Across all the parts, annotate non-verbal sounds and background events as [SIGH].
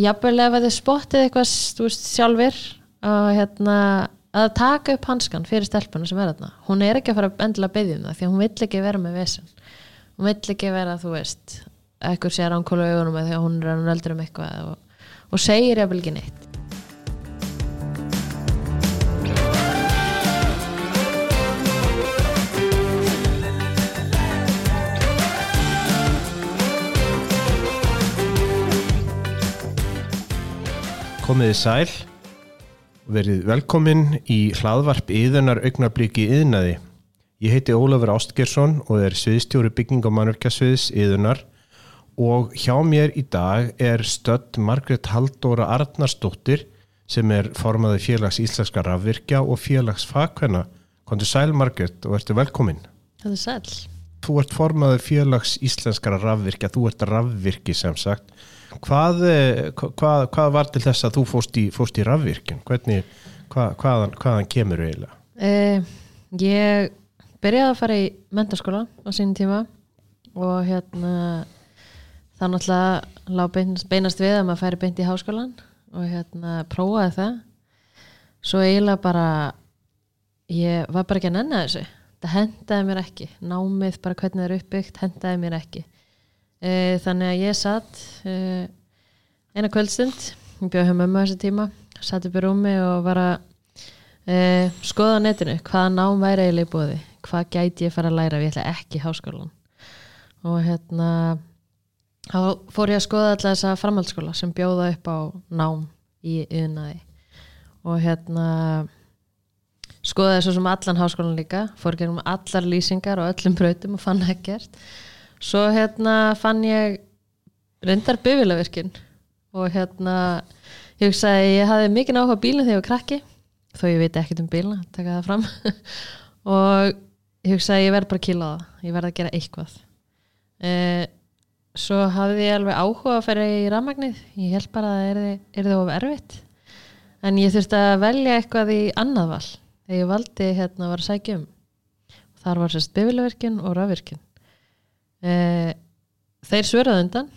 jafnvel ef að þið spottið eitthvað veist, sjálfur að, hérna, að taka upp hanskan fyrir stelpuna sem er þarna. Hún er ekki að fara endilega að byggja um það því að hún vill ekki vera með vesen. Hún vill ekki vera, þú veist ekkur sér ánkólu augunum eða að hún er að nöldur um eitthvað og, og segir jafnvel ekki neitt Komiði sæl og verið velkomin í hlaðvarp yðunar augnabliki yðnaði. Ég heiti Ólafur Ástgersson og er sviðstjóri bygging og mannverkjasviðs yðunar og hjá mér í dag er stödd Margret Haldóra Arnarsdóttir sem er formaði félags íslenska rafvirkja og félags fagkvenna. Kondur sæl Margret og ertu velkomin. Er sæl Þú ert formaði félags íslenskara rafvirkja, þú ert rafvirki sem sagt. Hvað, eh, hvað, hvað var til þess að þú fóst í, fóst í rafvirkjum? Hvernig, hvað, hvaðan, hvaðan kemur eiginlega? eh, Ég byrjaði að fara í mentaskóla á sínum tíma og hérna það náttúrulega lá beinast, beinast við að maður færi beint í háskólan og hérna prófaði það svo eiginlega bara ég var bara ekki að nenna þessu það hendaði mér ekki námið bara hvernig það er uppbyggt hendaði mér ekki e, þannig að ég satt e, eina kvöldstund ég bjóði hjá mömmu þessi tíma satt upp í rúmi og var að e, skoða á netinu hvaða nám væri eiginlega í bóði hvað gæti ég fara að læra ef ég ætla ekki í háskólan og hérna þá fór ég að skoða alltaf þessa framhaldsskóla sem bjóða upp á nám í yðnaði og hérna skoðaði svo sem allan háskólan líka fór gegnum allar lýsingar og öllum brautum og fann ekkert svo hérna fann ég reyndar bifilavirkin og hérna ég hugsaði að ég hafði mikið áhuga á bílinn þegar ég var krakki þó ég veit ekkert um bílna, taka það fram. [LAUGHS] Og ég hugsaði að ég verð bara að kýla á það ég verð að gera eitthvað. Eh, svo hafði ég alveg áhuga að ferja í rafmagnið ég held bara að það er það of erfitt. En ég þurfti að velja eitthvað í annað val þegar ég valdi hérna að vera að sækja um. Þar var sérst bifilavirkin og rafvirkin þeir svöraði undan.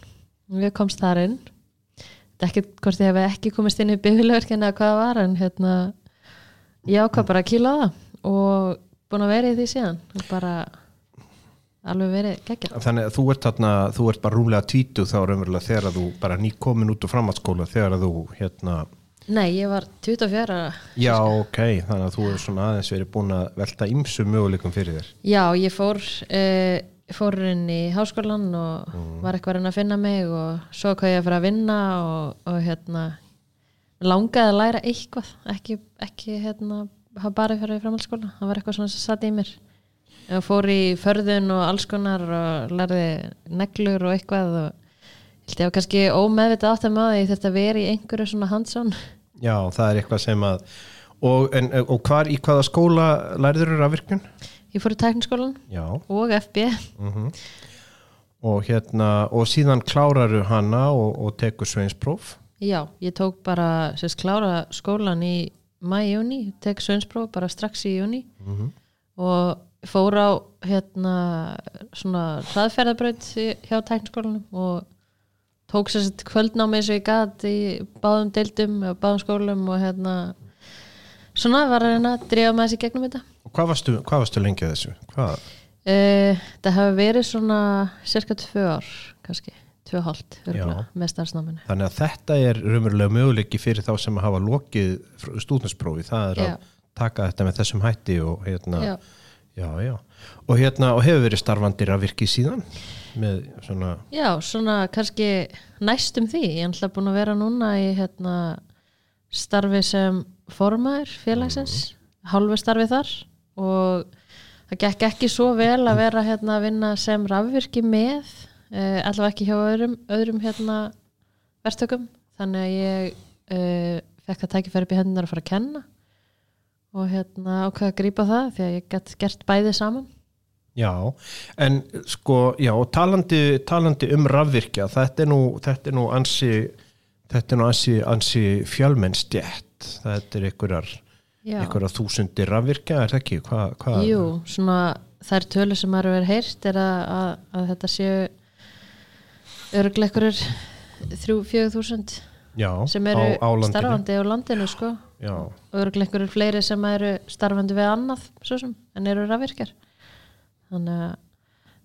Við komst þar inn. Ekki hvort ég hef ekki komist inn í bifilavirkin eða hvað var en hérna ég ákvað bara að kýla á það og búin að vera í því síðan. Bara alveg verið geggja Þannig að þú ert, þarna, þú ert bara rúmlega tvítu þá raunverulega þegar að þú bara nýkomin út á framhaldsskóla þegar að þú hérna Nei, ég var 24 ára. Já, ok, þannig að þú er svona aðeins verið búin að velta ymsu möguleikum fyrir þér. Já, ég fór uh, fór inn í háskólan og var eitthvað að finna mig og svo hvað ég að fara að vinna og, og hérna langaði að læra eitthvað ekki, ekki hérna hafa bara fyrir framhaldsskóla, það var eitthvað svona sem satt í mér. Ég fór í förðun og alls konar og lærði neglur og eitthvað og ég að kannski ómeðvitað átt að ég þurfti að vera í einhverju svona handsón Já, það er eitthvað sem að og, en, og hvar í hvaða skóla læriður eru rafvirkjun? Ég fór í tækniskólan Já, og FB mhm. Og hérna, og síðan kláraru hana og, og tekur sveinspróf Já, ég tók bara sérst klára skólan í mæjúni, tek sönnspróf bara strax í júni Mhm. og fór á hérna svona hraðferðabraut hjá tækniskólanum og tók sérst kvöldnámi eins og ég gat í báðum deildum og báðum skólum og hérna svona var að reyna að drífa með þessi gegnum þetta hvað varstu, hvað varstu lengi að þessu? Uh, Það hafi verið svona cirka tvö ár kannski, tvö hálft með starfsnáminu Þannig að þetta er raunverulega möguleiki fyrir þá sem að hafa lokið stúdinsprófi, það er Já. að taka þetta með þessum hætti og hérna, Já. já. Og hérna, og hefur verið starfandi rafvirki síðan með svona, Já, svona kannski næstum því. Ég er alltaf búin að vera núna í hérna, starfi sem formaður félagsins, hálfu starfi þar og það gekk ekki svo vel að vera hérna, að vinna sem rafvirki með, uh, allavega ekki hjá öðrum, öðrum hérna, verktökum. Þannig að ég uh, fekk að tækifæri upp í hendunar að fara að kenna og hérna ákveða að grípa það því að ég gætt gert bæði saman. já, en sko, já, talandi, talandi um rafvirkja, þetta er nú, þetta er nú ansi, þetta er nú ansi, ansi fjölmennstjætt, þetta er einhverjar, Já. einhverjar þúsundir rafvirkja, er það ekki? Hva, hva? Jú, svona þær tölur sem maður verið heyrt er að, að, að þetta séu örgleikurur þrjú, fjögur þúsund sem eru á, á starfandi á landinu sko já, og eru einhverjur fleiri sem eru starfandi við annað sem, en eru rafvirkjar þannig að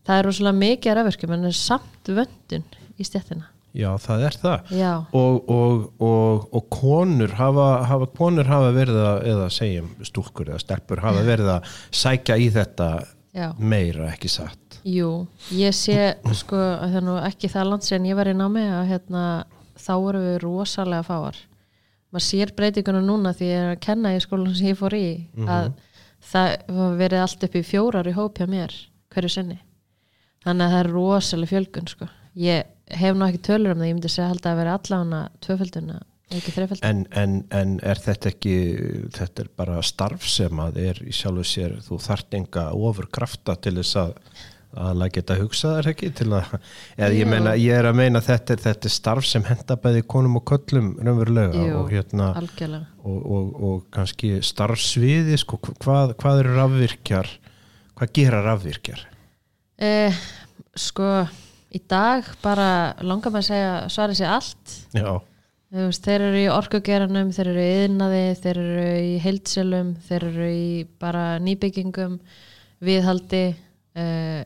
það er rosalega mikið rafvirkjum en er samt vöndun í stjættina já, það er það. Já, og, og, og, og konur hafa, hafa konur hafa verið að eða segjum stúlkur eða stelpur hafa verið að sækja í þetta já, meira ekki satt? Jú ég sé sko ekki það land sem ég var í námi að hérna þá eru við rosalega fáar. Maður sér breytinguna núna því ég er að kenna í skólan sem ég fór í að það verið allt upp í fjórar í hóp hjá mér hverju sinni. Þannig að það er rosalega fjölgun sko. ég hef nú ekki tölur um það ég myndi segja að vera allavega tvöfölduna ekki þreifölduna en, en, en er þetta ekki þetta er bara starf sem að er í sjálfu sér, þú þart enga ofur krafta til þess að að geta hugsað þér ekki til að eða ég, meina, ég er að meina þetta er, þetta er starf sem henda bæði konum og köllum raunverulega Jú. og hérna og, og, og kannski starfsviði sko, hvað, hvað eru rafvirkjar hvað gera rafvirkjar? Eh, sko í dag bara langar maður að segja svarið sér allt veist, þeir eru í orkugeranum, þeir eru í yðnaði, þeir eru í heildsölum, þeir eru í bara nýbyggingum, viðhaldi, uh,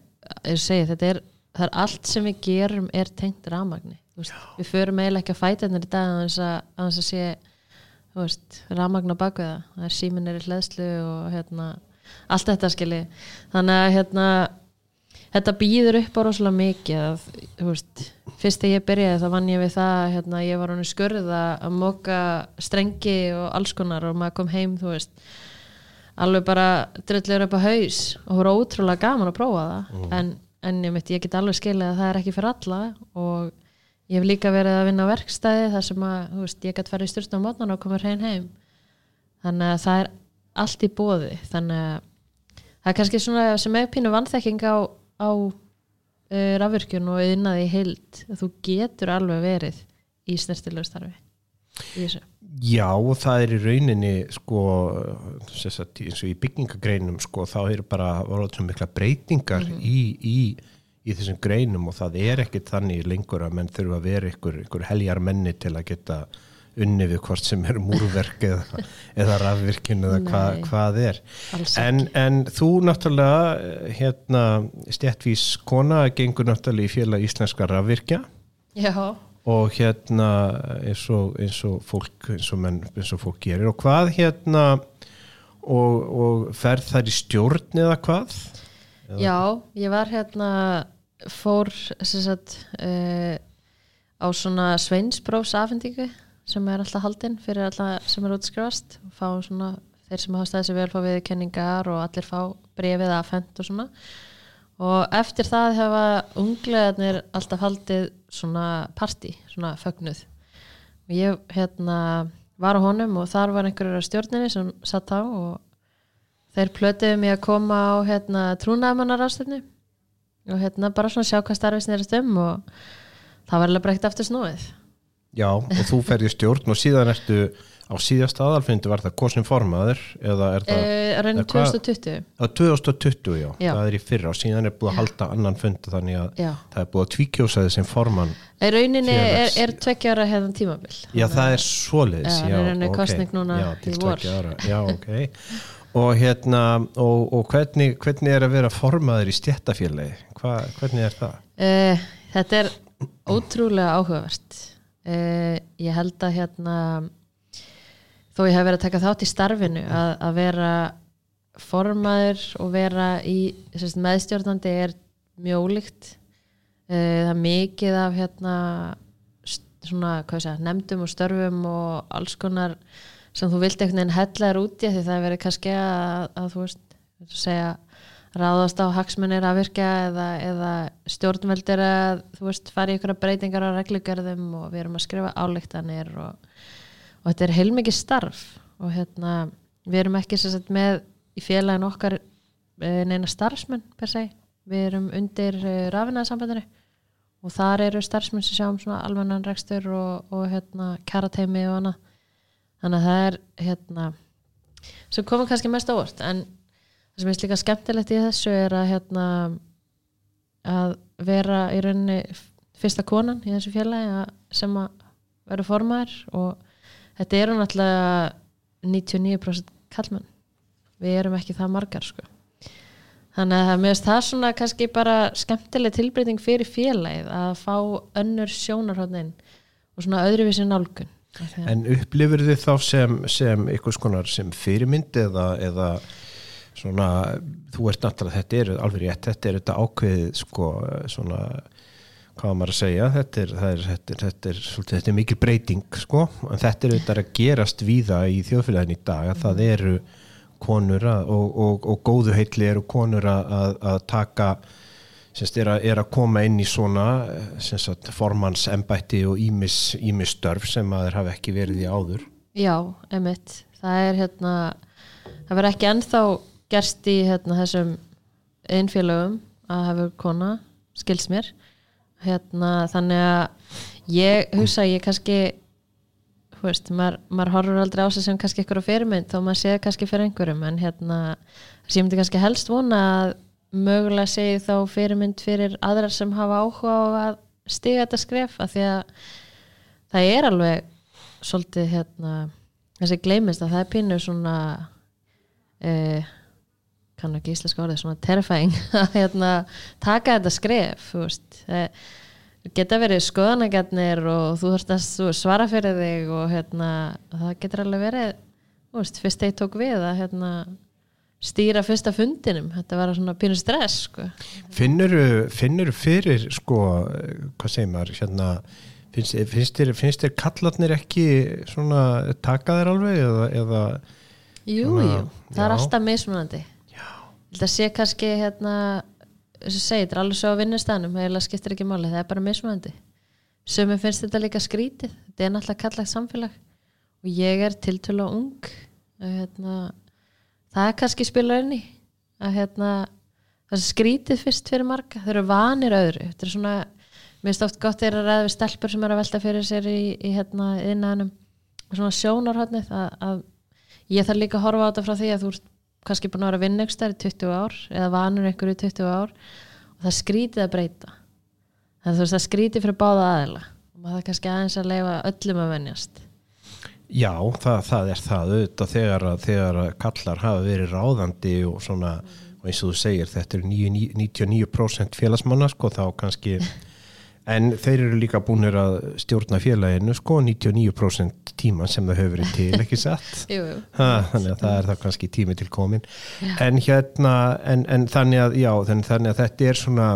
ég segi, þetta er, það er allt sem við gerum er tengt Veist, við förum eiginlega ekki að fæta hennar í dag að þess að, að, sé veist, rafmagn á bakveða. Það er síminir í hleðslu og hérna, allt þetta skilji. Þannig að hérna, þetta býður upp á rosalega mikið að, veist, fyrst þegar ég byrjaði þá vann ég við það hérna, ég var hann skurð að móka strengi og alls konar og maður kom heim, veist alveg bara dröllur upp á haus og voru ótrúlega gaman að prófa það. En, en ég, mitt, ég get alveg skilið að það er ekki fyrir alla og ég hef líka verið að vinna á verkstæði þar sem að, veist, ég get farið styrst á mótnan og komur hrein heim. Þannig að það er allt í bóði þannig að það er kannski svona sem er pínu vannþekking á, á uh, rafvirkjun og yðnaði í heild þú getur alveg verið í snertilegu starfi í já það er í rauninni sko sagt, eins og í byggingagreinum sko þá eru bara mikla breytingar í, í, í þessum greinum og það er ekkit þannig lengur að menn þurfa að vera ykkur, ykkur heljar menni til að geta unni við hvort sem er múrverk eða, eða rafvirkjun eða hva, hvað er. En, en þú náttúrulega eh, hérna stjættvís kona gengur náttúrulega í félag íslenska rafvirkja. Já, og hérna eins og, eins og fólk eins og, menn, eins og fólk gerir. Og hvað hérna og, og ferð þær í stjórn eða hvað? Já, ég var hérna fór sagt uh, á svona sveinsprófs afhendingu sem er alltaf haldinn fyrir alla sem er útskrifast fá svona, þeir sem hafa staðið sér vel fá viðkenningar og allir fá brefið afhend og svona. Og eftir það hefa unglegarnir alltaf haldið svona partí, svona fögnuð. Og ég hérna var á honum og þar var einhverjur á stjórninni sem satt á og þeir plötuðu mig að koma á hérna, trúnaðamannar og hérna bara svona sjá hvað starfið snerist um og það var alveg breykt aftur snúið Já, og þú ferð í stjórn og síðan ertu á síðasta aðalfundi var það kosin formaður eða er það eða hvað- 2020 á 2020 já, Já. það er í fyrra og síðan er búið að halda annan fund þannig að já, það er búið að tvíkjósa þessi formann e, rauninni er, er tveggjára hefðan tímabil Já, það er svoleiðis Já, það er rauninni ok. kosning núna í vor. Já, ok Og hérna, og, og hvernig, hvernig er að vera formaður í stjættafélagi? Hvernig er það? e, þetta er ótrúlega áhugavert e, ég held að hérna þó ég hef verið að taka þátt í starfinu að, að vera formaður og vera í sérst, meðstjórnandi er mjög ólíkt. Eh, það er mikið af hérna svona, segja, nefndum og störfum og alls konar sem þú vilt einhvern veginn hella þér út í því það er verið kannski að, að þú veist segja, ráðast á hagsmunir að virka eða, eða stjórnveldir að þú veist fara í ykkur breytingar á reglugjörðum og við erum að skrifa álíktanir og, og þetta er heilmikið starf og hérna við erum ekki sagt með í félagin okkar eh, neina starfsmenn per se. Við erum undir uh, rafinaðsambandinu og þar eru starfsmenn sem sjá um svona almennan rekstur og, og hérna kjarateimi og annað. Þannig að það er hérna sem komið kannski mest á óvart. En það sem er líka skemmtilegt í þessu er að hérna að vera í rauninni fyrsta konan í þessu að, sem að verður formaður og þetta eru náttúrulega 99% kallmenn við erum ekki það margar sko. Þannig að það meðist það svona kannski bara skemmtileg tilbreyting fyrir félagið að fá önnur sjónarhóðnin og svona öðruvísi nálgun. En upplifir þið þá sem, sem einhvers konar sem fyrirmynd eða, eða svona, þú ert náttúrulega, þetta er alveg rétt, þetta er þetta ákveðið sko, svona, hvað maður að segja, þetta er, er, þetta er, þetta er, svolítið, þetta er mikil breyting sko, en þetta er þetta að gerast víða í þjóðfélagin í dag, að það eru konur að, og, og, og góðu heitli eru konur að, að, taka semst er að, er að koma inn í svona semst að formans embætti og ímis, ímis störf sem að þeir hafa ekki verið í áður. Já, emitt það er hérna það verður ekki ennþá gerst í hérna þessum einfélögum að hafa kona, skils mér. Hérna þannig að ég hugsa að ég kannski þú veist, maður, maður horfur aldrei á sig sem kannski eitthvað fyrirmynd þó maður séð kannski fyrir einhverjum en hérna, þess ég myndi kannski helst vona að mögulega segi þá fyrirmynd fyrir aðrar sem hafa áhuga á að stiga þetta skref af því að það er alveg svolítið hérna þessi gleymist að það er pínu svona eh, kannu ekki íslenska orðið svona terrifying að hérna, taka þetta skref veist. Eh, geta verið skoðanagatnir og þú þurft að svara fyrir þig og hérna, það getur alveg verið veist, fyrst þeir tók við að hérna, stýra fyrsta fundinum. Þetta var svona pínu stress sko. Finnur, fyrir sko, hvað segir maður hérna, finnst, finnst, þér, þér kallarnir ekki taka þér alveg eða, eða jú, Svona, jú, það er alltaf mismunandi þetta sé kannski hérna þess að segja, þetta er alveg svo á vinnustæðanum heila skiptir ekki máli, það er bara mismunandi. Sömur finnst þetta líka skrítið þetta er náttúrulega kallagt samfélag. Og ég er tiltölu ung að hérna það er kannski í að hérna það er skrítið fyrst fyrir marga þau eru vanir öðru. Þetta er svona, mér finnst oft gott þeirra ræð við stelpur sem eru að velta fyrir sér í, í hérna innanum og svona sjónarhóttnið að, að ég þarf líka að horfa á þetta frá því að þú ert kannski búin að vera að vinna ykkur í 20 ár eða vanur ykkur í 20 ár og það er skrítið að breyta. Þannig að það er skrítið fyrir báða aðila. Og maður það kannski aðeins að leifa öllum að venjast. Já það, það er það auðvitað þegar, þegar kallar hafa verið ráðandi og svona og eins og þú segir þetta eru 9 99% félagsmanna sko þá kannski en þeir eru líka búinir að stjórna félaginu sko 99% tíma sem það hefur verið til ekki satt? [LAUGHS] Jú, jú. Ha, þannig að það er það kannski tími til komin en hérna en, en þannig að já, þannig, þannig að þetta er svona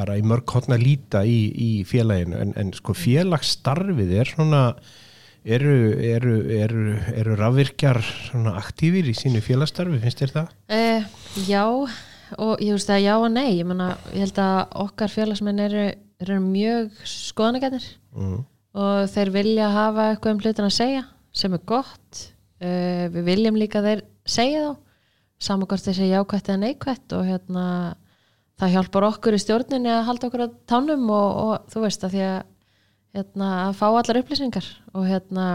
bara í mörg hotna líta í, í félaginu. En, en sko félagsstarfið er svona eru, eru, eru, eru rafvirkjar svona aktífir í sínu félagsstarfi, finnst þér það? Eh, já og ég veist að já og nei. Ég, mena, ég held að okkar félagsmenn eru, eru mjög skoðanagætnir Mm. og þeir vilja hafa eitthvað um hlutin að segja sem er gott. Uh, við viljum líka að þeir segja þá. Saman hvort þeir segja jákvætt eða neikvætt og hérna það hjálpar okkur í stjórninni að halda okkur á tánum og, og þú veist að því að hérna, að fá allar upplýsingar. Og hérna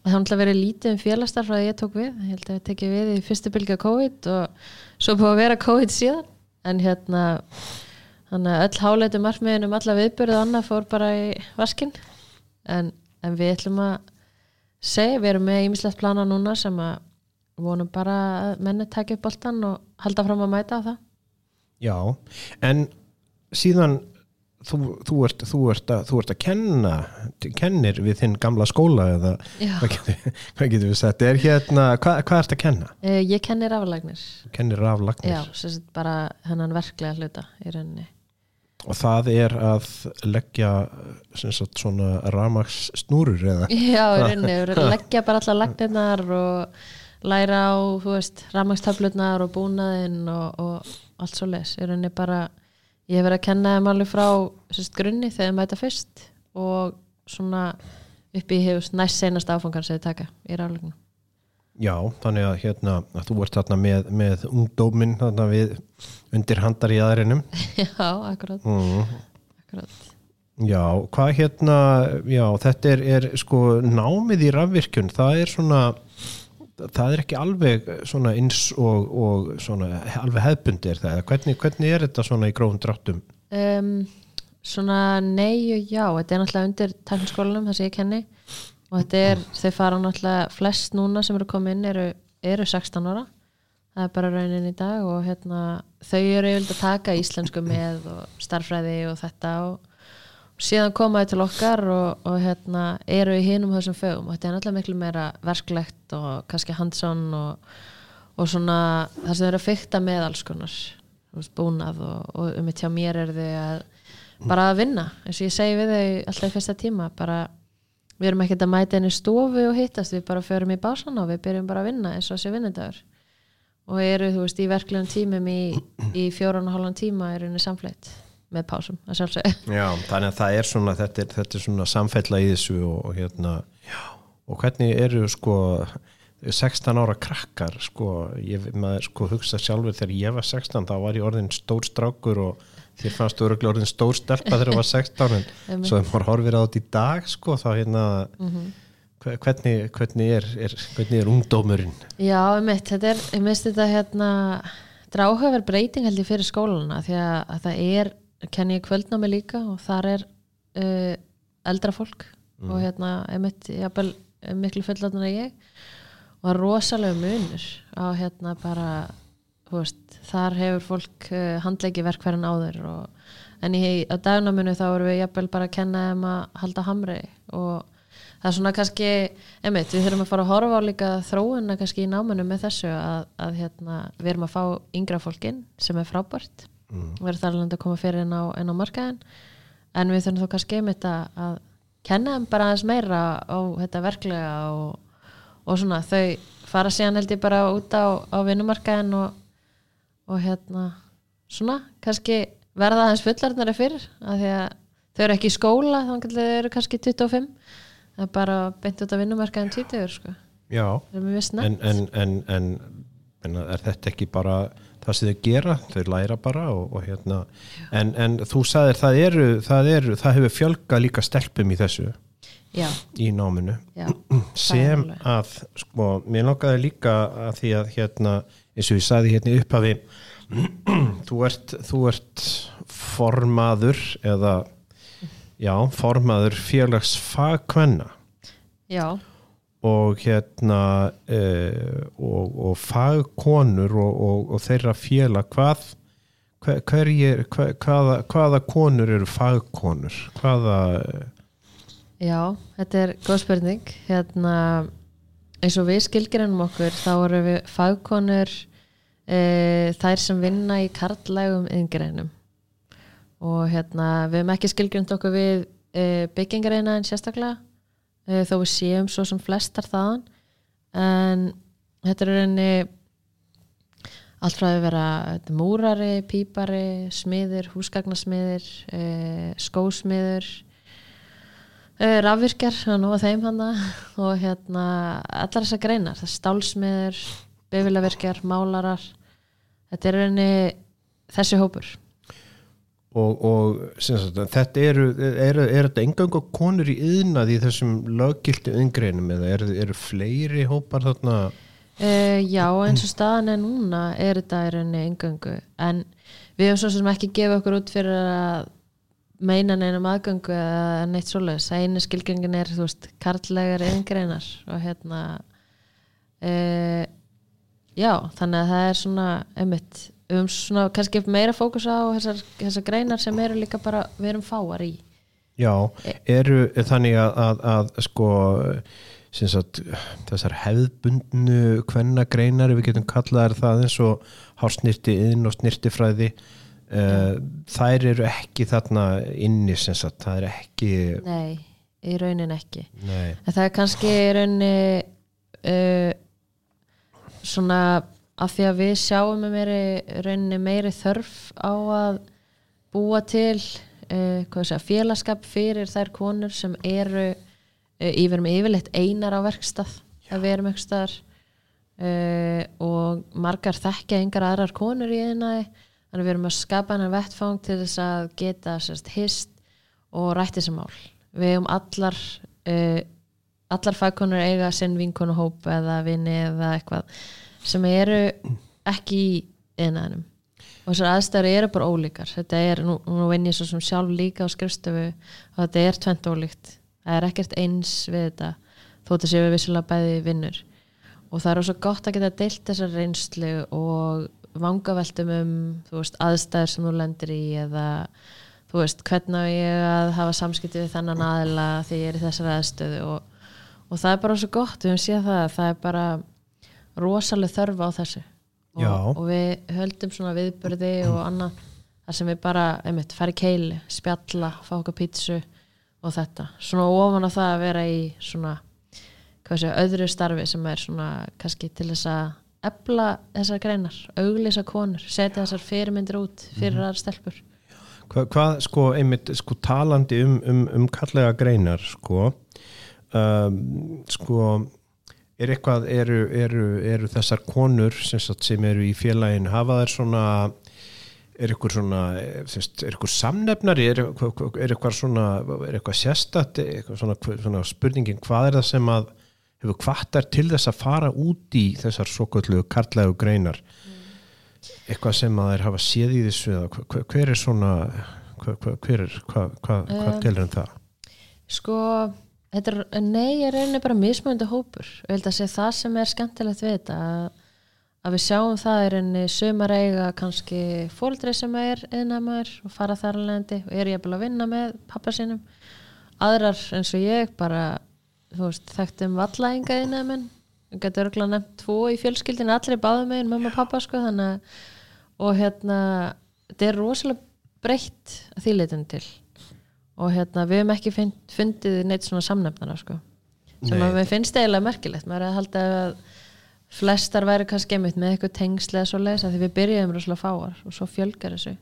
það har náttúrulega verið lítið um félagsstarf frá að ég tók við, ég held að við tekið við í fyrstu bylgja COVID og svo búið að vera COVID síðan. En hérna þannig að öll háleitu markmiðin um alla viðbörðu annað fór bara í vaskinn. En, en við ætlum að segja, við erum með ímislegt plana núna sem að vonum bara að menni taka upp boltan og halda fram að mæta á það. Já, en síðan þú, þú, ert, þú, ert að, þú ert að kenna kennir við þinn gamla skóla eða hvað getur, hvað getur við sagt? Er hérna, hvað, hvað ert að kenna? Eh, Ég kenni raflagnir. Kennir raflagnir. Já, bara hennan verklega hluta í rauninni og það er að leggja sem sagt, svona ramags snúrur eða Já, að leggja bara allar lagnirnar og læra á, rafmagstöflurnar og búnaðinn og, og allt svo les. Ég hef verið að kenna þeim alveg frá sérst, grunni þegar þeim mæta fyrst og svona upp í hefust næst seinast áfangan sem þið taka í raflagnum. Já, þannig að hérna að þú ert þarna með, með ungdómin þarna við undir handar í aðrinum [LAUGHS] Já, akkurat, mm. akkurat. Já, hvað hérna já, þetta er, er sko námið í rafvirkjun, það er svona það er ekki alveg svona eins og, og svona alveg hefbundi er það, hvernig, hvernig er þetta svona í grófum dráttum? Um, svona nei og já þetta er náttúrulega undir tækniskólanum það sem ég kenni og þetta er, þau fara náttúrulega flest núna sem eru komið inn eru, eru 16 ára. Það er bara raunin í dag og hérna, þau eru yfirlega að taka íslensku með og starffræði og þetta og, og síðan koma þau til okkar og, og hérna, eru í hinum þessum fögum og þetta er náttúrulega miklu meira verklegt og kannski handsón og, og svona það sem eru að fykta með alls konar búnað og um eitt hjá mér er þau að bara að vinna. Eins og ég segi við þau alltaf í fyrsta tíma bara við erum ekkert að mæta henni stofu og hittast við bara förum í básan og við byrjum bara að vinna eins og þessi vinnudagur. Og eru þú veist í verklegum tímum í, í fjóran og hálfan tíma er henni samfleitt með pásum að sjálfsögðu. [LAUGHS] Já, þannig að það er svona þetta er, þetta er svona samfella í þessu og, og hérna já, og hvernig eru sko 16 ára krakkar sko, ég maður sko hugsa sjálfur þegar ég var 16 þá var ég orðin stór strákur og þér fannst öruglega orðin stór stelpa þegar ég var 16 en [LAUGHS] svo þegar maður horfir á þetta í dag sko þá hérna Mhm. hve- hvernig, hvernig, er, er, hvernig er ungdómurinn? Já, einmitt, þetta er, ég minnst þetta hérna, er áhugaverð breyting held ég fyrir skólana því að, að það er, kenni ég kvöldnámi líka og þar er uh, eldra fólk og hérna, einmitt, jafnvel miklu fullatna en ég og það er rosalega munur á hérna bara, þú veist, þar hefur fólk uh, handleiki verkfærin áður og, en í, á dagnáminu þá erum við jafnvel bara að kenna þeim að halda hamri og það er svona kannski, einmitt, við þurfum að fara að horfa á líka þróuna kannski í námanu með þessu að, að hérna, við erum að fá yngra fólkin sem er frábært mm. verður þar alveg að koma fyrir inn á, á markaðin en við þurfum þó kannski einmitt að, að kenna þeim bara aðeins meira á þetta verklega og, og svona þau fara síðan held ég bara út á, á vinnumarkaðin og, og hérna svona kannski verða aðeins fullarnari fyrir að því að þau eru ekki í skóla þannig að þau eru kannski 25 það er bara beint út af vinnumarkaðin 20 sko. Já, en, en, en, en, en er þetta ekki bara það sem þau gera, þau læra bara og, og hérna, en, en þú sagðir það eru, það eru, það hefur fjölgað líka stelpum í þessu. Já, í náminu. Já, [CLEARS THROAT] sem að, sko, mér langaði líka að því að hérna, eins og ég sagði hérna upphafi þú ert, þú ert formaður eða já, formaður félags fagkvenna. Já, og hérna uh, og, og fagkonur og, og, og þeirra félag hvað hver, hverjir, hver, hvaða, hvaða konur eru fagkonur? Hvaða já þetta er góð spurning. Hérna eins og við skilgjörnum okkur þá eru við fagkonur e, þær sem vinna í karlægum yngireinum og hérna við hefum ekki skilgjörnd okkur við e, byggingareina en sérstaklega. E, þó við séum svo sem flestar þaðan. En þetta er reyni allt frá að vera er múrari, pípari, smiðir húsgagnasmiðir e, skósmiður rafvirkjar, að þeim hana og hérna allar þessar greinar, það er stálsmiður befilavirkjar, málarar þetta er reyni þessi hópur. Og, og sagt, þetta eru er, er þetta engangu konur í yðnað í þessum löggildi yngreynum eða eru, eru fleiri hópar þarna? Uh, já, eins og staðan er núna er þetta engöngu en við hefum svo sem ekki gefið okkur út fyrir að meina neinum aðgöngu eða neitt svoleiðis. Einu skilgengin er, þú veist, karllegar yngreinar og hérna uh, já, þannig að það er svona einmitt, höfum svona kannski meira fókus á þessar, þessar greinar sem eru líka bara, við erum fáar í. Já, eru þannig að, að, að sko sagt, þessar hefðbundnu kvennagreinar, við getum kallað það eins og hársnirti inn og snirtifræði uh, þær eru ekki þarna inni sem sagt, það er ekki nei, í raunin ekki. Nei, En það er kannski í rauninni uh, svona af því að við sjáum með meiri, meiri þörf á að búa til uh, segja, félagskap fyrir þær konur sem eru uh, yfir með yfirleitt einar á verkstað að við erum ekki staðar uh, og margar þekkja engar aðrar konur í einaði þannig að við erum að skapa hennar vettfang til þess að geta sérst, hist og rætt þessi mál. Við hefum allar uh, allar fagkonur eiga sinn vinkonuhóp eða vini eða eitthvað sem eru ekki í einaðinum og og þessar aðstæður eru bara ólíkar. Þetta er, nú, nú vinn ég svo sem sjálf líka á skrifstöfu og þetta er tvent ólíkt. Það er ekkert eins við þetta þó þetta séu við vissulega bæði vinnur. Og það er svo gott að geta deilt þessar reynslu og vangaveltum um veist, aðstæður sem þú lendir í eða þú veist, hvernig á ég að hafa samskipti við þennan aðila því ég er í þessar aðstöðu og, og það er bara svo gott, við höfum séð það það er bara rosalega þörfa á þessu. Og, og við höldum svona viðbörði og annað þar sem við bara, einmitt, í keili spjalla, fá okkar pítsu og þetta, svona ofan á það að vera í svona, hvað sé öðru starfi sem er svona kannski til þess að ebla þessar greinar auglýsa konur, setja þessar fyrirmyndir út fyrir Mhm. aðra stelpur. Hvað, hvað sko, einmitt, sko, talandi um, um, um kallega greinar, sko, um, sko, er eitthvað, eru, eru, eru þessar konur sem, sagt, sem eru í félagin, hafa þær svona, er eitthvað svona, sagt, er eitthvað samnefnari, er, er eitthvað svona, er eitthvað sérstætt, eitthvað svona, svona spurningin, hvað er það sem að hefur kvartar til þess að fara út í þessar svo kvöldu karlægu greinar? eitthvað sem að þeir hafa séð í þessu eða hver, hver er svona hver, hver, hver er, hvað hva, hva Eh, telur en það? Sko, er, nei, ég reynir bara mismöndi hópur. Og ég held að sé það sem er skemmtilegt við þetta að, að við sjáum það er enni sumar eiga kannski fóldrið sem er eðnæmaður og fara þar alvegandi og er ég að vinna með pappa sínum. Aðrar eins og ég bara veist, þekktum vallæðinga eðnæmin við getum örgulega nefnt tvo í fjölskyldinu allir báðum megin, mamma og pappa sko þannig og hérna, þetta er rosalega breytt leitum til og hérna, við hefum ekki fund, fundið neitt svona samnefnara sko. Sem Nei. mér finnst eiginlega merkilegt. Maður er að halda að flestar væri kannski einmitt með eitthvað tengslega svo leis að því við byrjuðum rosalega fáar og svo fjölgar þessu.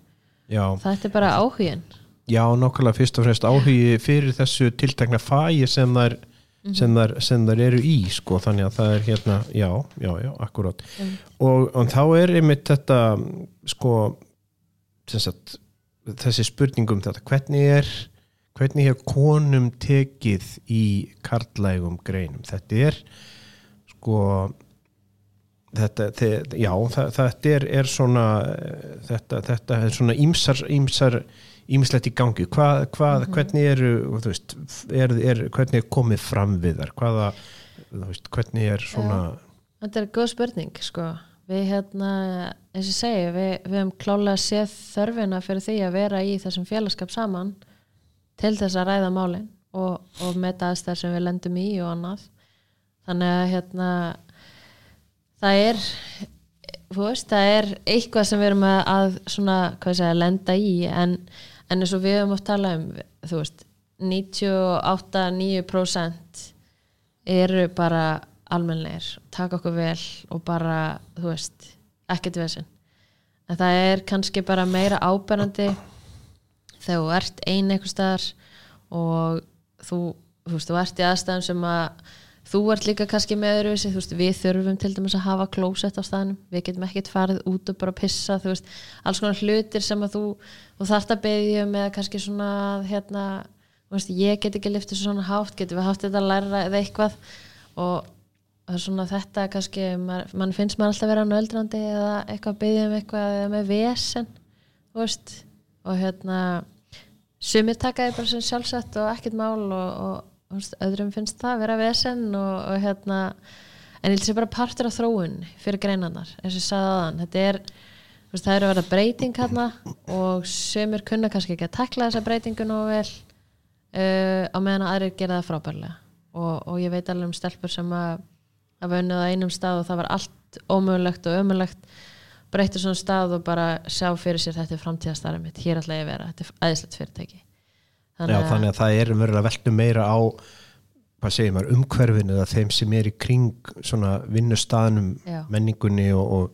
Já, þetta er bara áhugin já, nokkulega fyrst og fremst áhugi fyrir þessu tiltekna fæi sem þær, sem þær eru í sko, þannig að það er hérna, já, já, já, akkurát. Mm. og, og þá er einmitt þetta sko sem sagt, þessi spurningum þetta, hvernig er hvernig er konum tekið í karlægum greinum? Þetta er sko þetta, þe- já, það, þetta er, er svona þetta, þetta er svona ímsar, ímsar ímislegt í gangi, hvað, hvað hvernig eru, veist, er, er, hvernig er komið fram við þar hvaða, veist, hvernig er svona Þetta er góð spurning sko. Við hérna, eins og segi við, við hefum klálega séð þörfina fyrir því að vera í þessum félagskap saman til þess að ræða málin og, og meta aðstæðar sem við lendum í og annað. Þannig að hérna það er veist, það er eitthvað sem við erum að, að svona, hvað segja, lenda í en, en eins og við höfum oft talað um þú veist, 98-9% eru bara almennleir, taka okkur vel og bara, þú veist ekkert vesinn en það er kannski bara meira áberandi þegar þú ert ein eitthvað staðar og þú, þú veist, þú ert í aðstæðum sem að þú ert líka kannski með öðruvísi, þú veist, við þurfum til dæmis að hafa klósett á staðnum, við getum ekkert farið út og bara pissa, þú veist, alls konar hlutir sem að þú, þú þarft að beðja um eða kannski svona, hérna þú veist, ég get ekki liftið svona hátt getum við haft þetta að læra eða eitthvað? Og það er svona þetta kannski, mann man finnst maður alltaf vera nöldrandi eða eitthvað að beðja um eitthvað eða með vesen, þú veist? Og hérna sumir taka því bara sem sjálfsett og ekkert mál og, og öðrum finnst það að vera vesen og, og hérna en ég sé bara partur af þróun fyrir greinarnar, eins og ég sagði aðan þetta er, veist, það er að vera breyting hérna og sumir kunna kannski ekki að tekla þessa breytingu nú vel uh, á meðan að aðrir gera það frábærlega. Og, og ég veit alveg um stelpur sem að unnið á einum stað og það var allt ómögulegt og ömulegt breytið svona stað og bara sjá fyrir sér þetta er framtíðastarið mitt, hér ætla ég að vera þetta er æðislegt fyrirtæki Já, þannig að það er að velta meira á hvað segir maður, umhverfinu eða þeim sem er í kring svona vinnustaðnum Já. menningunni og, og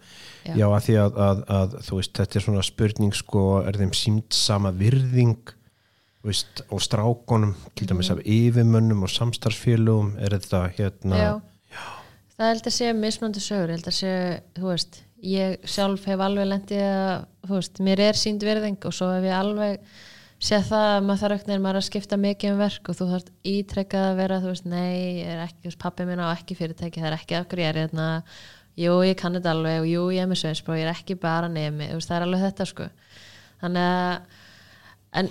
Já. já, að því að, að, að þú veist, þetta er svona spurning sko, er þeim símt sama virðing veist, og strákonum til dæmis af yfirmönnum og samstarfsfélugum er þetta hérna Já. það held að sé mismandi sögur, held að sé, þú veist ég sjálf hef alveg lendið að þú veist, mér er sínd virðing og svo hef ég alveg séð það að maður þarf auknir maður að skipta mikið um verk og þú þarf ítrekkað að vera, þú veist, nei, ég er ekki, pappi minn á ekki fyrirtæki, það er ekki af hverju ég er hérna. Jú, ég kann þetta alveg og jú, ég er með sveinspróf, ég er ekki bara nemi, þú veist, það er alveg þetta sko. Þannig að en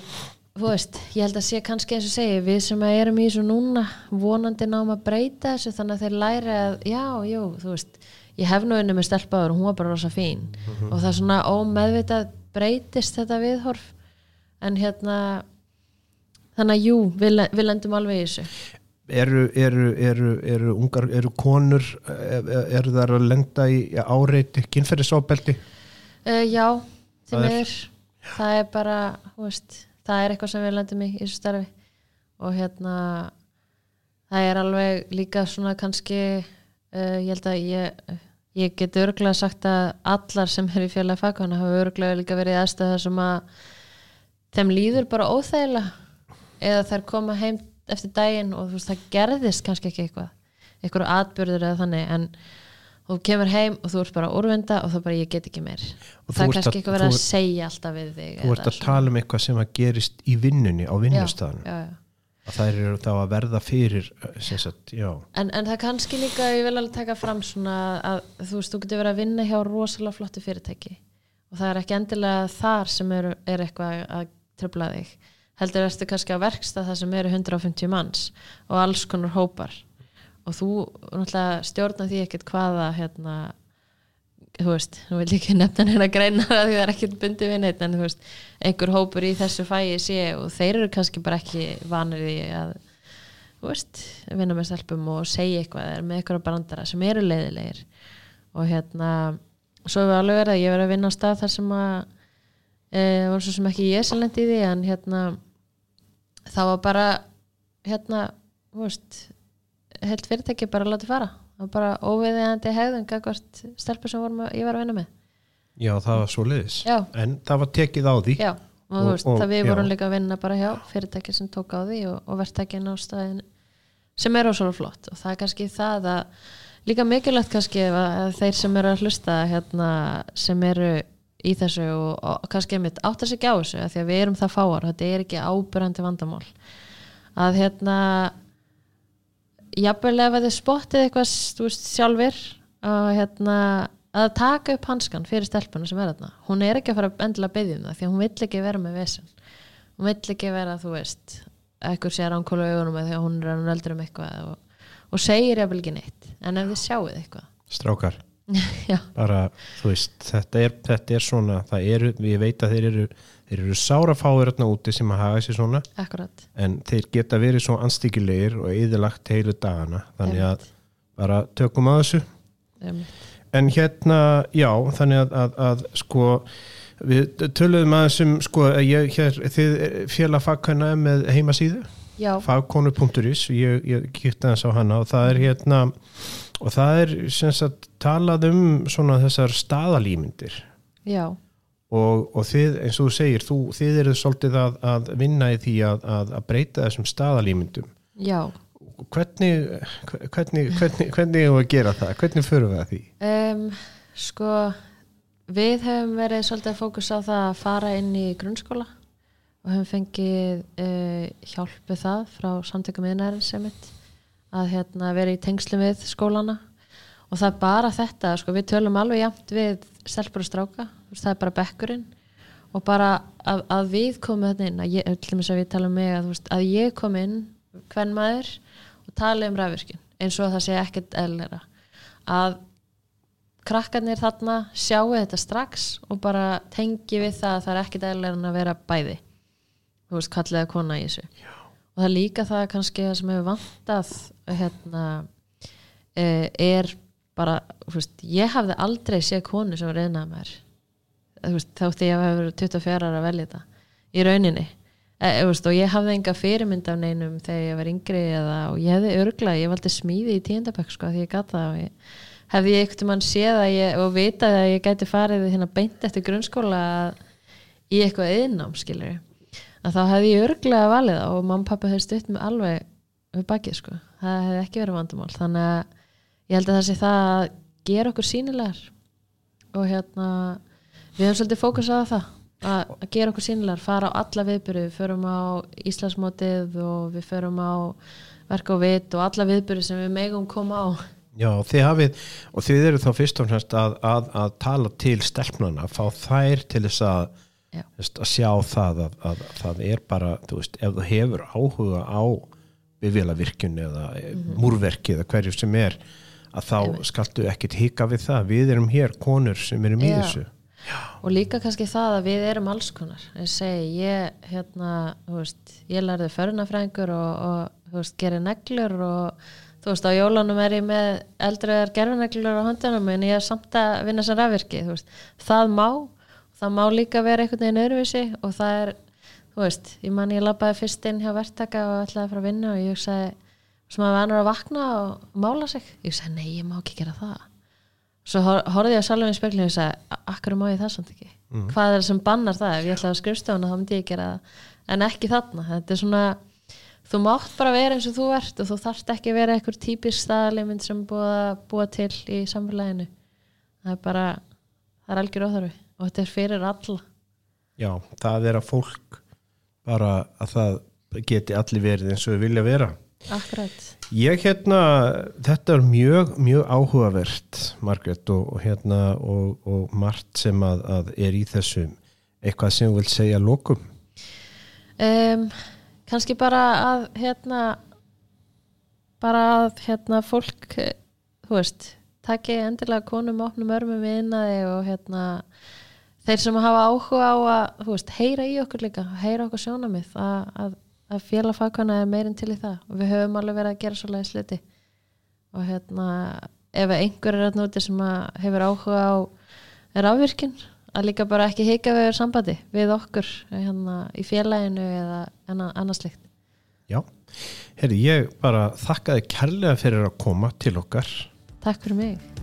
þú veist, ég held að sé kannski eins og segi, við sem erum í þessu núna vonandi náum að breyta þessu þannig að þeir læri að, já, jú, þú veist ég hef nú unni með stelpaður og hún var bara rosa fín. Og það er svona ómeðvitað breytist þetta viðhorf. En hérna þannig að jú, við, við lendum alveg í þessu. Eru, eru, eru, eru ungar, eru konur eru, eru þar að lenda í áreiti kynferðisofbeldi? Uh, já, Það er- það er bara, veist það er eitthvað sem við lendum í í þessu starfi. Og hérna það er alveg líka svona kannski uh, ég held að ég ég get örglega sagt að allar sem er í fjöla fagkvæmna hafa örglega líka verið aðstöða sem að þeim líður bara óþægilega. Eða þær koma heim eftir daginn og þú veist það gerðist kannski ekki eitthvað eitthvað atbyrður eða þannig en þú kemur heim og þú ert bara úrvenda og þá bara ég get ekki meir. Og það er kannski að- eitthvað verið að segja alltaf við þig þú ert að tala um eitthvað sem að gerist í vinnunni á já. Að það eru þá að verða fyrir sem sagt, En, en það kannski líka, ég vil alveg taka fram svona að þú veist, þú getur verið að vinna hjá rosalega flottu fyrirtæki og það er ekki endilega þar sem er, er eitthvað að tröfla þig. Heldur ertu kannski á verkstað það sem eru 150 manns og alls konar hópar. Og þú náttúrulega stjórna því ekkert hvaða hérna þú veist, þú vil ekki nefna hérna greina það því það er ekkert bundið við neitt en þú veist, einhver hópur í þessu fæi sé og þeir eru kannski bara ekki vanir í að þú veist, vinna með stelpum og segja eitthvað með eitthvað brandara sem eru leiðilegir. Og hérna svo hefur alveg verið að ég verið að vinna á stað þar sem að e, var svo sem ekki ég sem lendi í því en hérna það var bara hérna, þú veist heilt fyrirtæki bara látið fara var bara óviðeigandi hegðun gagvart stelpur sem vorum að, ég var að vinna með. Já það var svo liðis já, en það var tekið á því. Já og, Og- veist, og- það við já. vorum líka að vinna bara hjá fyrirtæki sem tók á því og, og verðtækin á staðin sem er ósvara flott. Og það er kannski það að líka mikilvægt kannski að, að þeir sem eru að hlusta hérna, sem eru í þessu og, og kannski einmitt áttar sig ekki á þessu af því að við erum það fáar, þetta er ekki ábyrjandi vandamál. Að hérna jafnvel ef að þið spottið eitthvað veist, sjálfur að, hérna, að taka upp hanskan fyrir stelpuna sem er þarna. Hún er ekki að fara endilega að byggja um það því að hún vill ekki vera með vesen. Hún vill ekki vera, þú veist ekkur sér ánkólu augunum eða að hún er að nöldur um eitthvað og, og segir jafnvel ekki neitt. En ef þið sjáuð eitthvað. Strákar, [LAUGHS] bara þú veist, þetta er, þetta er svona eru, ég veit að þeir eru þeir eru sárafáir hérna úti sem að haga sér svona. Akkurat. En þeir geta verið svo anstíkilegir og yðurlagt heilu dagana. Þannig að bara tökum að þessu. Um, en hérna, já, þannig að, að, að sko, við töluðum um, sko, að ég, hér, þið félag fagkvæna með heimasíðu. Fagkonu.is, ég, ég kýtti aðeins á hana. Og það er hérna og það er sem sagt talað um svona þessar staðalímyndir. Já, og, og þið, eins og þú segir, þú, þið eru svolítið að, að vinna í því að, að, að breyta þessum staðalímyndum. Já. Hvernig hvernig, hvernig, hvernig erum við að gera það? Hvernig förum við að því? Um, sko við hefum verið svolítið að fókusa á það að fara inn í grunnskóla og hefum fengið uh, hjálpu það frá samtökum innæðin sem mitt að hérna, vera í tengslu við skólana. Og það er bara þetta sko, við tölum alveg jæmt við stelpur og stráka, veist, það er bara bekkurinn. Og bara að, að við komum þetta inn, að, ég, að við talum mig að, veist, að ég kom inn hvern maður og tala um rafvirkjun eins og það sé ekkert eðlera að krakkarnir þarna sjáu þetta strax og bara tengi við það að það er ekkert eðlera en að vera bæði. Þú veist, kallega kona í þessu. Já. og það er líka það kannski sem hefur vantað hérna eh, er bara, þú veist, ég hafði aldrei séð konu sem var reyðnað með veist, þátti ég að hafa verið 24 ára að velja þetta. Í rauninni. E, veist, og ég hafði enga fyrirmynd af neinum þegar ég var yngri eða, og ég hefði örglað, ég valdi smíði í tíundabökk sko, því ég gata og ég hefði ég ekkert mann séð að ég, og vitað að ég gæti farið hérna beint eftir grunnskóla í eitthvað yðnám skilur að þá hefði ég örglega valið það og mamma og pappa hefði stutt mig alveg við bakið sko, það hefði ekki verið vandamál. Þannig að ég held að það sé það að gera okkur sínilegar og hérna við höfum svolítið fókusað á það að, að gera okkur sínilegar, fara á alla viðbyrju við förum á Íslandsmótið og við förum á verk og vit og alla viðbyrju sem við megum koma á. Já, þið hafið, og þið eru þá fyrst og fremst að, að, að tala til stelpnana, fá þær til þess að, að sjá það að, að, það er bara, þú veist, ef þú hefur áhuga á bifélavirkjun eða mm múrverki eða hverju sem er, að þá skaltu ekkit hika við það. Við erum hér konur sem erum í Já. og líka kannski það að við erum alls konar. Ég segi, ég hérna veist, ég lærði förunafræðingur og, og veist, gerir neglur og þú veist, á jólunum er ég með eldriðar gerfineglur á höndunum en ég er samt að vinna sem rafvirki þú veist, það má, það má líka vera einhvern veginn öðruvísi og það er þú veist, ég man ég labbaði fyrst inn hjá verktaka og ætlaði að fara að vinna og ég sagði, sem að vanur að vakna og mála sig, ég sagði, nei, ég má ekki gera það svo hor- horfði ég að salum í speklinu og sagði, "A- akkur má ég það samt ekki? Hvað er það sem bannar það, ef ég ætlaði að skrifstofuna þá myndi ég gera það, en ekki þarna. Þetta er svona, þú mátt bara vera eins og þú ert og þú þarft ekki að vera eitthvað típisk staðalimynd sem að búa til í samfélaginu. Það er bara, það er algjör óþarfi og þetta er fyrir alla. Já, það er að fólk bara að það geti allir verið eins og við vilja vera. akkurat, Ég hérna, þetta er mjög, mjög áhugavert, Margrét, og, og hérna, og, og margt sem að, að er í þessu, eitthvað sem þú vilt segja að lokum. um, kannski bara að hérna bara að hérna fólk eh, þú veist, taki endilega konum opnum örmum innaði og hérna þeir sem hafa áhuga á að þú veist, heyra í okkur líka heyra okkur sjónamið að, að, að félag fagkvæmna er meirinn til í það. Og við höfum alveg verið að gera svoleiði sliti og hérna ef einhver er að núti sem hefur áhuga á rafvirkinn að líka bara ekki hika við sambandi við okkur hérna, í félaginu eða anna- annað slikt Já, herri, ég bara þakkaði kærlega fyrir að koma til okkar. Takk fyrir mig